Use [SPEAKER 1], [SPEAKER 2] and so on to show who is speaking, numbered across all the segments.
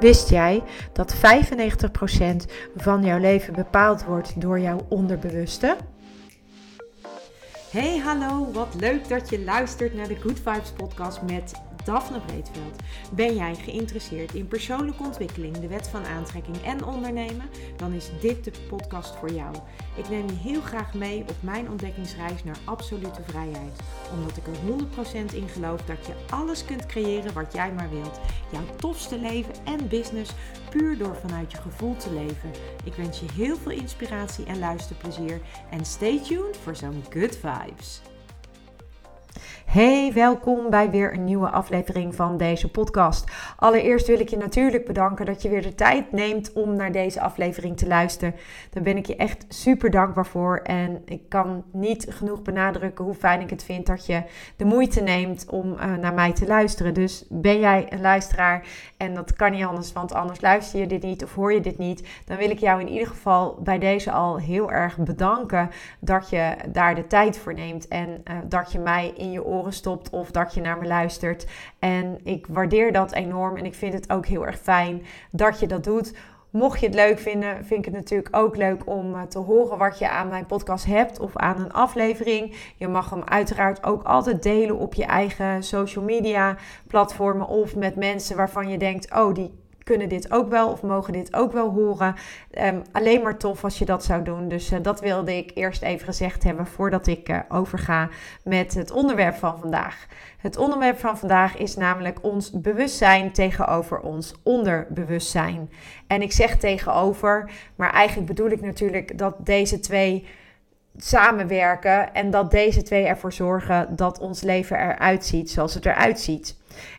[SPEAKER 1] Wist jij dat 95% van jouw leven bepaald wordt door jouw onderbewuste? Hey, hallo, wat leuk dat je luistert naar de Good Vibes podcast met Daphne Breedveld. Ben jij geïnteresseerd in persoonlijke ontwikkeling, de wet van aantrekking en ondernemen? Dan is dit de podcast voor jou. Ik neem je heel graag mee op mijn ontdekkingsreis naar absolute vrijheid. Omdat ik er 100% in geloof dat je alles kunt creëren wat jij maar wilt. Jouw tofste leven en business puur door vanuit je gevoel te leven. Ik wens je heel veel inspiratie en luisterplezier. En stay tuned voor zo'n good vibes. Hey, welkom bij weer een nieuwe aflevering van deze podcast. Allereerst wil ik je natuurlijk bedanken dat je weer de tijd neemt om naar deze aflevering te luisteren. Daar ben ik je echt super dankbaar voor. En ik kan niet genoeg benadrukken hoe fijn ik het vind dat je de moeite neemt om uh, naar mij te luisteren. Dus ben jij een luisteraar en dat kan niet anders, want anders luister je dit niet of hoor je dit niet. Dan wil ik jou in ieder geval bij deze al heel erg bedanken dat je daar de tijd voor neemt en uh, dat je mij in je oren stopt of dat je naar me luistert. En ik waardeer dat enorm en ik vind het ook heel erg fijn dat je dat doet. Mocht je het leuk vinden, vind ik het natuurlijk ook leuk om eh, te horen wat je aan mijn podcast hebt of aan een aflevering. Je mag hem uiteraard ook altijd delen op je eigen social media platformen of met mensen waarvan je denkt: oh, die kunnen dit ook wel of mogen dit ook wel horen. Um, alleen maar tof als je dat zou doen. Dus uh, dat wilde ik eerst even gezegd hebben voordat ik uh, overga met het onderwerp van vandaag. Het onderwerp van vandaag is namelijk ons bewustzijn tegenover ons onderbewustzijn. En ik zeg tegenover, maar eigenlijk bedoel ik natuurlijk dat deze twee samenwerken en dat deze twee ervoor zorgen dat ons leven eruit ziet zoals het eruit ziet.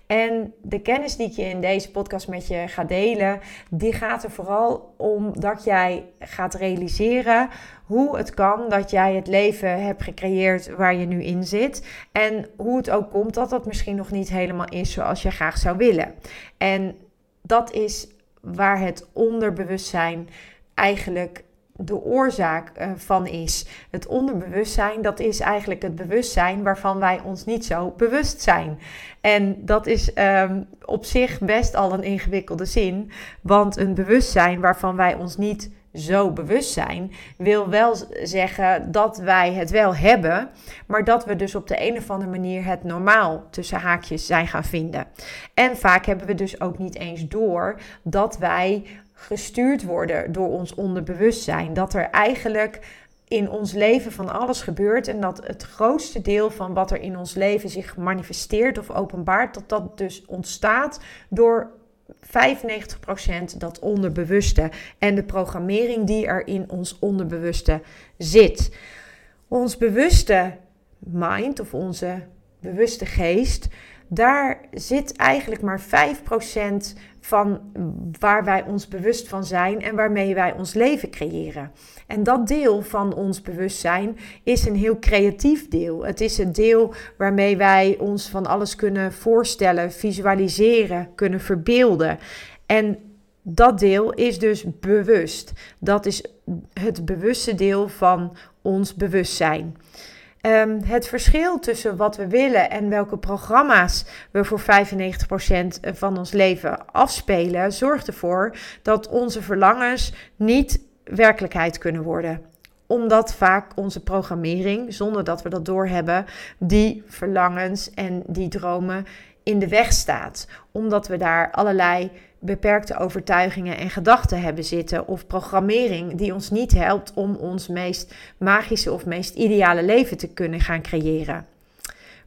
[SPEAKER 1] En de kennis die ik je in deze podcast met je ga delen, die gaat er vooral om dat jij gaat realiseren hoe het kan dat jij het leven hebt gecreëerd waar je nu in zit. En hoe het ook komt dat dat misschien nog niet helemaal is zoals je graag zou willen. En dat is waar het onderbewustzijn eigenlijk de oorzaak uh, van is. Het onderbewustzijn, dat is eigenlijk het bewustzijn waarvan wij ons niet zo bewust zijn. En dat is um, op zich best al een ingewikkelde zin, want een bewustzijn waarvan wij ons niet zo bewust zijn, wil wel zeggen dat wij het wel hebben, maar dat we dus op de een of andere manier het normaal tussen haakjes zijn gaan vinden. En vaak hebben we dus ook niet eens door dat wij gestuurd worden door ons onderbewustzijn. Dat er eigenlijk in ons leven van alles gebeurt en dat het grootste deel van wat er in ons leven zich manifesteert of openbaart, dat dat dus ontstaat door 95% dat onderbewuste en de programmering die er in ons onderbewuste zit. Ons bewuste mind of onze bewuste geest, daar zit eigenlijk maar 5% van waar wij ons bewust van zijn en waarmee wij ons leven creëren. En dat deel van ons bewustzijn is een heel creatief deel. Het is een deel waarmee wij ons van alles kunnen voorstellen, visualiseren, kunnen verbeelden. En dat deel is dus bewust. Dat is het bewuste deel van ons bewustzijn. Um, het verschil tussen wat we willen en welke programma's we voor 95% van ons leven afspelen, zorgt ervoor dat onze verlangens niet werkelijkheid kunnen worden. Omdat vaak onze programmering, zonder dat we dat doorhebben, die verlangens en die dromen in de weg staat. Omdat we daar allerlei beperkte overtuigingen en gedachten hebben zitten of programmering die ons niet helpt om ons meest magische of meest ideale leven te kunnen gaan creëren.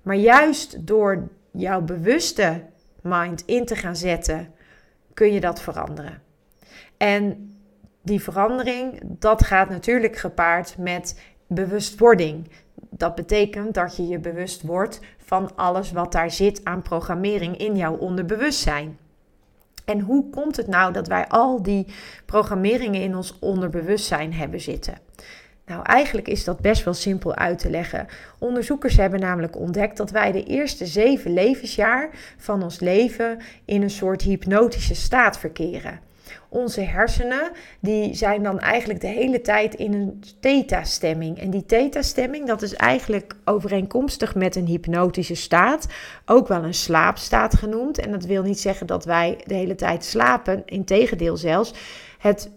[SPEAKER 1] Maar juist door jouw bewuste mind in te gaan zetten, kun je dat veranderen. En die verandering, dat gaat natuurlijk gepaard met bewustwording. Dat betekent dat je je bewust wordt van alles wat daar zit aan programmering in jouw onderbewustzijn. En hoe komt het nou dat wij al die programmeringen in ons onderbewustzijn hebben zitten? Nou, eigenlijk is dat best wel simpel uit te leggen. Onderzoekers hebben namelijk ontdekt dat wij de eerste zeven levensjaar van ons leven in een soort hypnotische staat verkeren. Onze hersenen die zijn dan eigenlijk de hele tijd in een theta-stemming. En die theta-stemming, dat is eigenlijk overeenkomstig met een hypnotische staat, ook wel een slaapstaat genoemd. En dat wil niet zeggen dat wij de hele tijd slapen, integendeel zelfs. Het,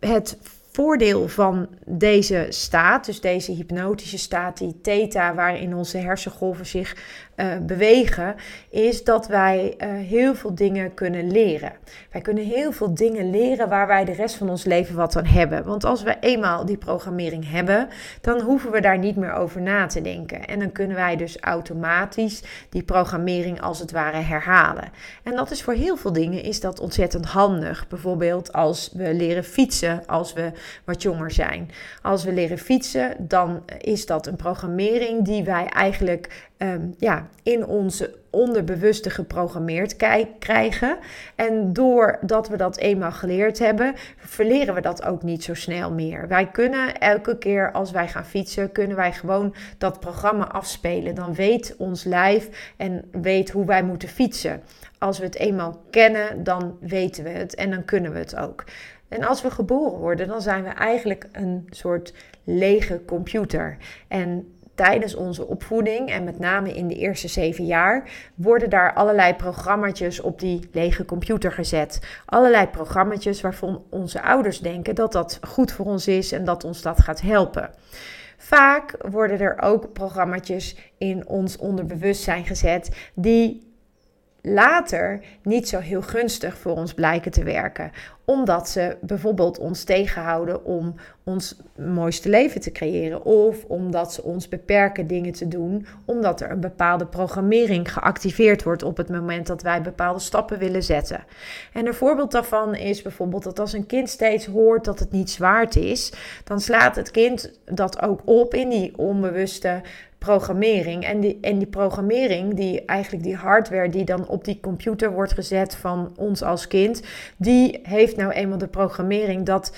[SPEAKER 1] het voordeel van deze staat, dus deze hypnotische staat, die theta, waarin onze hersengolven zich uh, bewegen, is dat wij uh, heel veel dingen kunnen leren. Wij kunnen heel veel dingen leren waar wij de rest van ons leven wat aan hebben. Want als we eenmaal die programmering hebben, dan hoeven we daar niet meer over na te denken. En dan kunnen wij dus automatisch die programmering als het ware herhalen. En dat is voor heel veel dingen is dat ontzettend handig. Bijvoorbeeld als we leren fietsen als we wat jonger zijn. Als we leren fietsen, dan is dat een programmering die wij eigenlijk um, ja, in onze onderbewuste geprogrammeerd krijgen. En doordat we dat eenmaal geleerd hebben, verleren we dat ook niet zo snel meer. Wij kunnen elke keer als wij gaan fietsen, kunnen wij gewoon dat programma afspelen. Dan weet ons lijf en weet hoe wij moeten fietsen. Als we het eenmaal kennen, dan weten we het en dan kunnen we het ook. En als we geboren worden, dan zijn we eigenlijk een soort lege computer. En tijdens onze opvoeding en met name in de eerste zeven jaar worden daar allerlei programma's op die lege computer gezet. Allerlei programma's waarvan onze ouders denken dat dat goed voor ons is en dat ons dat gaat helpen. Vaak worden er ook programma's in ons onderbewustzijn gezet die later niet zo heel gunstig voor ons blijken te werken. Omdat ze bijvoorbeeld ons tegenhouden om ons mooiste leven te creëren. Of omdat ze ons beperken dingen te doen. Omdat er een bepaalde programmering geactiveerd wordt op het moment dat wij bepaalde stappen willen zetten. En een voorbeeld daarvan is bijvoorbeeld dat als een kind steeds hoort dat het niet zwaard is. Dan slaat het kind dat ook op in die onbewuste programmering. En die, en die programmering, die eigenlijk die hardware die dan op die computer wordt gezet van ons als kind, die heeft nou eenmaal de programmering dat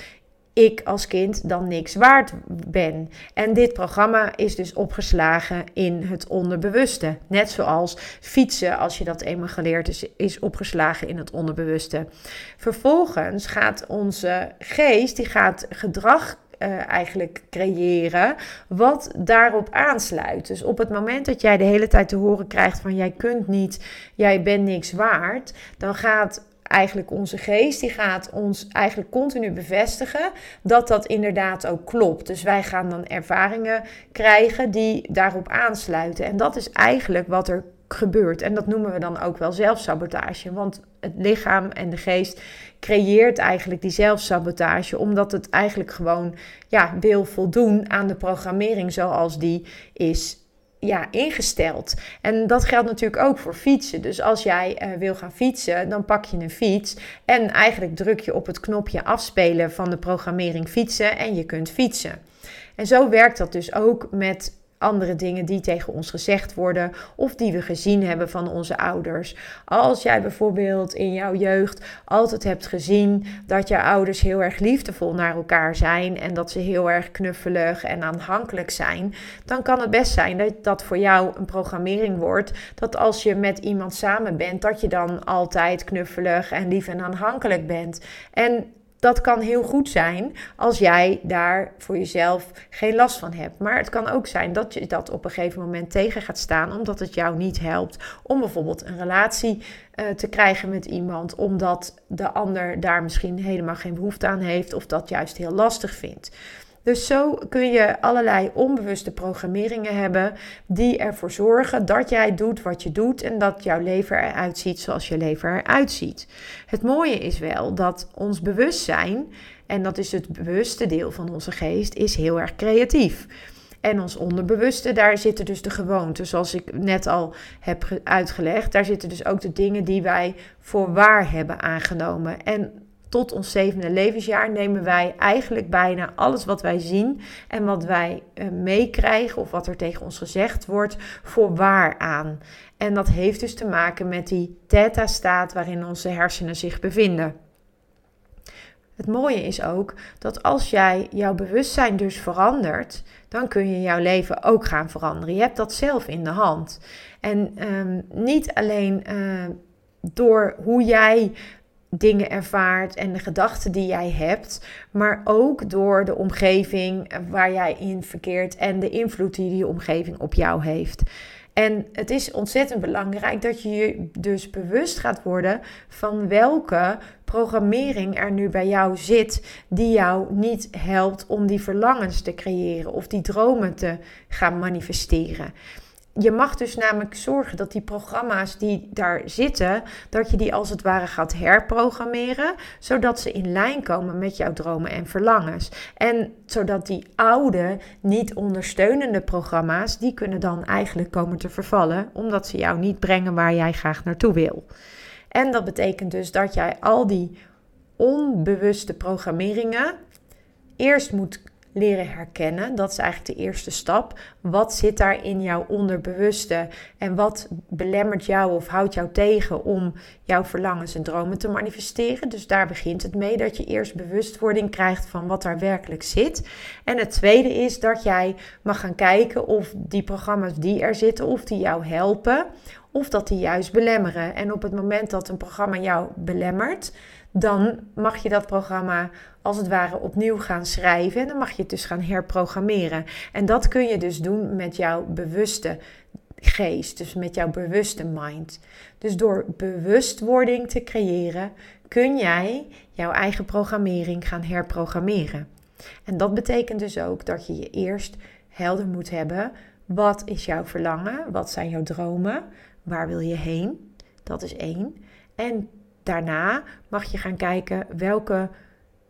[SPEAKER 1] ik als kind dan niks waard ben. En dit programma is dus opgeslagen in het onderbewuste. Net zoals fietsen, als je dat eenmaal geleerd is, is opgeslagen in het onderbewuste. Vervolgens gaat onze geest, die gaat gedrag uh, eigenlijk creëren wat daarop aansluit. Dus op het moment dat jij de hele tijd te horen krijgt van jij kunt niet, jij bent niks waard, dan gaat eigenlijk onze geest, die gaat ons eigenlijk continu bevestigen dat dat inderdaad ook klopt. Dus wij gaan dan ervaringen krijgen die daarop aansluiten. En dat is eigenlijk wat er gebeurt. En dat noemen we dan ook wel zelfsabotage. Want het lichaam en de geest creëert eigenlijk die zelfsabotage, omdat het eigenlijk gewoon ja, wil voldoen aan de programmering zoals die is ja, ingesteld. En dat geldt natuurlijk ook voor fietsen. Dus als jij uh, wil gaan fietsen, dan pak je een fiets en eigenlijk druk je op het knopje afspelen van de programmering fietsen en je kunt fietsen. En zo werkt dat dus ook met andere dingen die tegen ons gezegd worden of die we gezien hebben van onze ouders. Als jij bijvoorbeeld in jouw jeugd altijd hebt gezien dat je ouders heel erg liefdevol naar elkaar zijn en dat ze heel erg knuffelig en aanhankelijk zijn, dan kan het best zijn dat dat voor jou een programmering wordt dat als je met iemand samen bent, dat je dan altijd knuffelig en lief en aanhankelijk bent. En dat kan heel goed zijn als jij daar voor jezelf geen last van hebt. Maar het kan ook zijn dat je dat op een gegeven moment tegen gaat staan, omdat het jou niet helpt om bijvoorbeeld een relatie uh, te krijgen met iemand, omdat de ander daar misschien helemaal geen behoefte aan heeft of dat juist heel lastig vindt. Dus zo kun je allerlei onbewuste programmeringen hebben die ervoor zorgen dat jij doet wat je doet en dat jouw leven eruit ziet zoals je leven eruit ziet. Het mooie is wel dat ons bewustzijn, en dat is het bewuste deel van onze geest, is heel erg creatief. En ons onderbewuste, daar zitten dus de gewoonten, zoals ik net al heb uitgelegd. Daar zitten dus ook de dingen die wij voor waar hebben aangenomen. En tot ons zevende levensjaar nemen wij eigenlijk bijna alles wat wij zien en wat wij uh, meekrijgen of wat er tegen ons gezegd wordt voor waar aan. En dat heeft dus te maken met die theta-staat waarin onze hersenen zich bevinden. Het mooie is ook dat als jij jouw bewustzijn dus verandert, dan kun je jouw leven ook gaan veranderen. Je hebt dat zelf in de hand. En um, niet alleen uh, door hoe jij dingen ervaart en de gedachten die jij hebt, maar ook door de omgeving waar jij in verkeert en de invloed die die omgeving op jou heeft. En het is ontzettend belangrijk dat je je dus bewust gaat worden van welke programmering er nu bij jou zit die jou niet helpt om die verlangens te creëren of die dromen te gaan manifesteren je mag dus namelijk zorgen dat die programma's die daar zitten, dat je die als het ware gaat herprogrammeren, zodat ze in lijn komen met jouw dromen en verlangens. En zodat die oude, niet ondersteunende programma's, die kunnen dan eigenlijk komen te vervallen, omdat ze jou niet brengen waar jij graag naartoe wil. En dat betekent dus dat jij al die onbewuste programmeringen eerst moet leren herkennen. Dat is eigenlijk de eerste stap. Wat zit daar in jouw onderbewuste en wat belemmert jou of houdt jou tegen om jouw verlangens en dromen te manifesteren? Dus daar begint het mee dat je eerst bewustwording krijgt van wat daar werkelijk zit. En het tweede is dat jij mag gaan kijken of die programma's die er zitten, of die jou helpen of dat die juist belemmeren. En op het moment dat een programma jou belemmert, dan mag je dat programma als het ware opnieuw gaan schrijven. En dan mag je het dus gaan herprogrammeren. En dat kun je dus doen met jouw bewuste geest, dus met jouw bewuste mind. Dus door bewustwording te creëren, kun jij jouw eigen programmering gaan herprogrammeren. En dat betekent dus ook dat je je eerst helder moet hebben. Wat is jouw verlangen? Wat zijn jouw dromen? Waar wil je heen? Dat is één. En daarna mag je gaan kijken welke,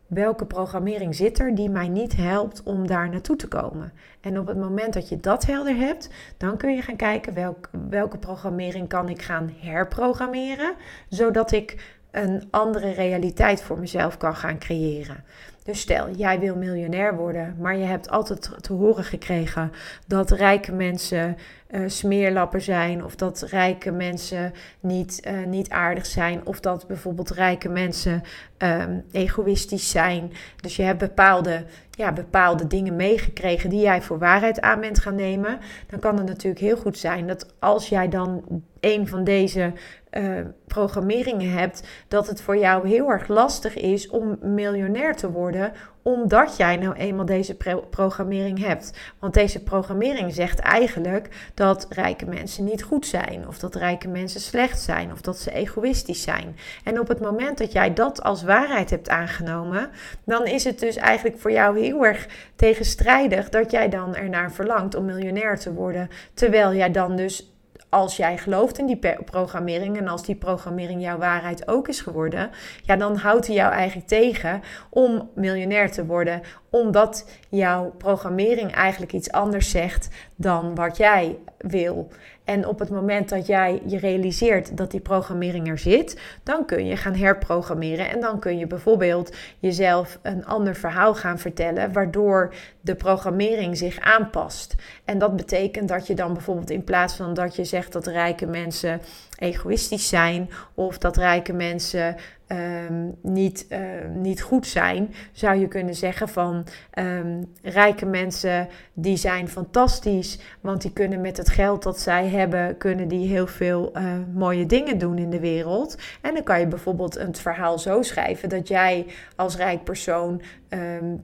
[SPEAKER 1] welke programmering zit er die mij niet helpt om daar naartoe te komen. En op het moment dat je dat helder hebt, dan kun je gaan kijken welk, welke programmering kan ik gaan herprogrammeren, zodat ik een andere realiteit voor mezelf kan gaan creëren. Dus stel, jij wil miljonair worden, maar je hebt altijd te horen gekregen dat rijke mensen uh, smeerlappen zijn, of dat rijke mensen niet, uh, niet aardig zijn, of dat bijvoorbeeld rijke mensen um, egoïstisch zijn. Dus je hebt bepaalde, ja, bepaalde dingen meegekregen die jij voor waarheid aan bent gaan nemen. Dan kan het natuurlijk heel goed zijn dat als jij dan een van deze uh, programmeringen hebt, dat het voor jou heel erg lastig is om miljonair te worden, omdat jij nou eenmaal deze programmering hebt. Want deze programmering zegt eigenlijk dat rijke mensen niet goed zijn, of dat rijke mensen slecht zijn, of dat ze egoïstisch zijn. En op het moment dat jij dat als waarheid hebt aangenomen, dan is het dus eigenlijk voor jou heel erg tegenstrijdig dat jij dan ernaar verlangt om miljonair te worden, terwijl jij dan dus als jij gelooft in die programmering en als die programmering jouw waarheid ook is geworden, ja, dan houdt hij jou eigenlijk tegen om miljonair te worden, omdat jouw programmering eigenlijk iets anders zegt dan wat jij wil. En op het moment dat jij je realiseert dat die programmering er zit, dan kun je gaan herprogrammeren. En dan kun je bijvoorbeeld jezelf een ander verhaal gaan vertellen, waardoor de programmering zich aanpast. En dat betekent dat je dan bijvoorbeeld in plaats van dat je zegt dat rijke mensen egoïstisch zijn of dat rijke mensen Ehm, niet, uh, niet goed zijn, zou je kunnen zeggen van um, rijke mensen die zijn fantastisch, want die kunnen met het geld dat zij hebben, kunnen die heel veel uh, mooie dingen doen in de wereld. En dan kan je bijvoorbeeld het verhaal zo schrijven dat jij als rijk persoon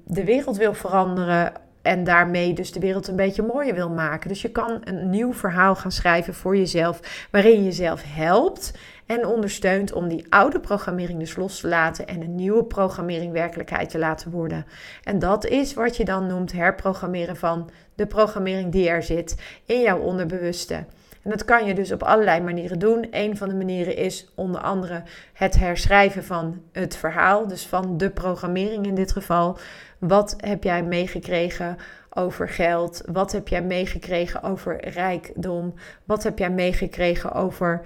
[SPEAKER 1] de wereld wil veranderen en daarmee dus de wereld een beetje mooier wil maken. Dus je kan een nieuw verhaal gaan schrijven voor jezelf, waarin je jezelf helpt en ondersteunt om die oude programmering dus los te laten en een nieuwe programmering werkelijkheid te laten worden. En dat is wat je dan noemt herprogrammeren van de programmering die er zit in jouw onderbewuste. En dat kan je dus op allerlei manieren doen. Een van de manieren is onder andere het herschrijven van het verhaal, dus van de programmering in dit geval. Wat heb jij meegekregen over geld? Wat heb jij meegekregen over rijkdom? Wat heb jij meegekregen over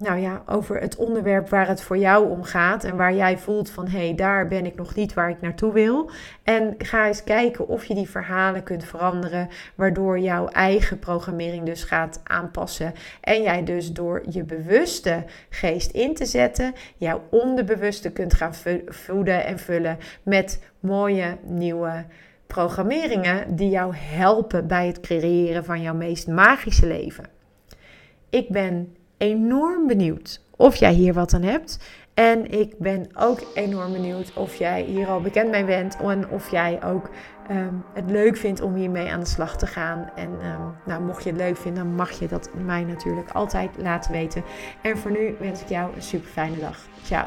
[SPEAKER 1] nou ja, over het onderwerp waar het voor jou om gaat en waar jij voelt van hé, hey, daar ben ik nog niet waar ik naartoe wil. En ga eens kijken of je die verhalen kunt veranderen, waardoor jouw eigen programmering dus gaat aanpassen. En jij dus door je bewuste geest in te zetten, jouw onderbewuste kunt gaan voeden en vullen met mooie nieuwe programmeringen die jou helpen bij het creëren van jouw meest magische leven. Ik ben enorm benieuwd of jij hier wat aan hebt. En ik ben ook enorm benieuwd of jij hier al bekend mee bent en of jij ook ehm, het leuk vindt om hiermee aan de slag te gaan. En ehm, nou, mocht je het leuk vinden, dan mag je dat mij natuurlijk altijd laten weten. En voor nu wens ik jou een super fijne dag. Ciao.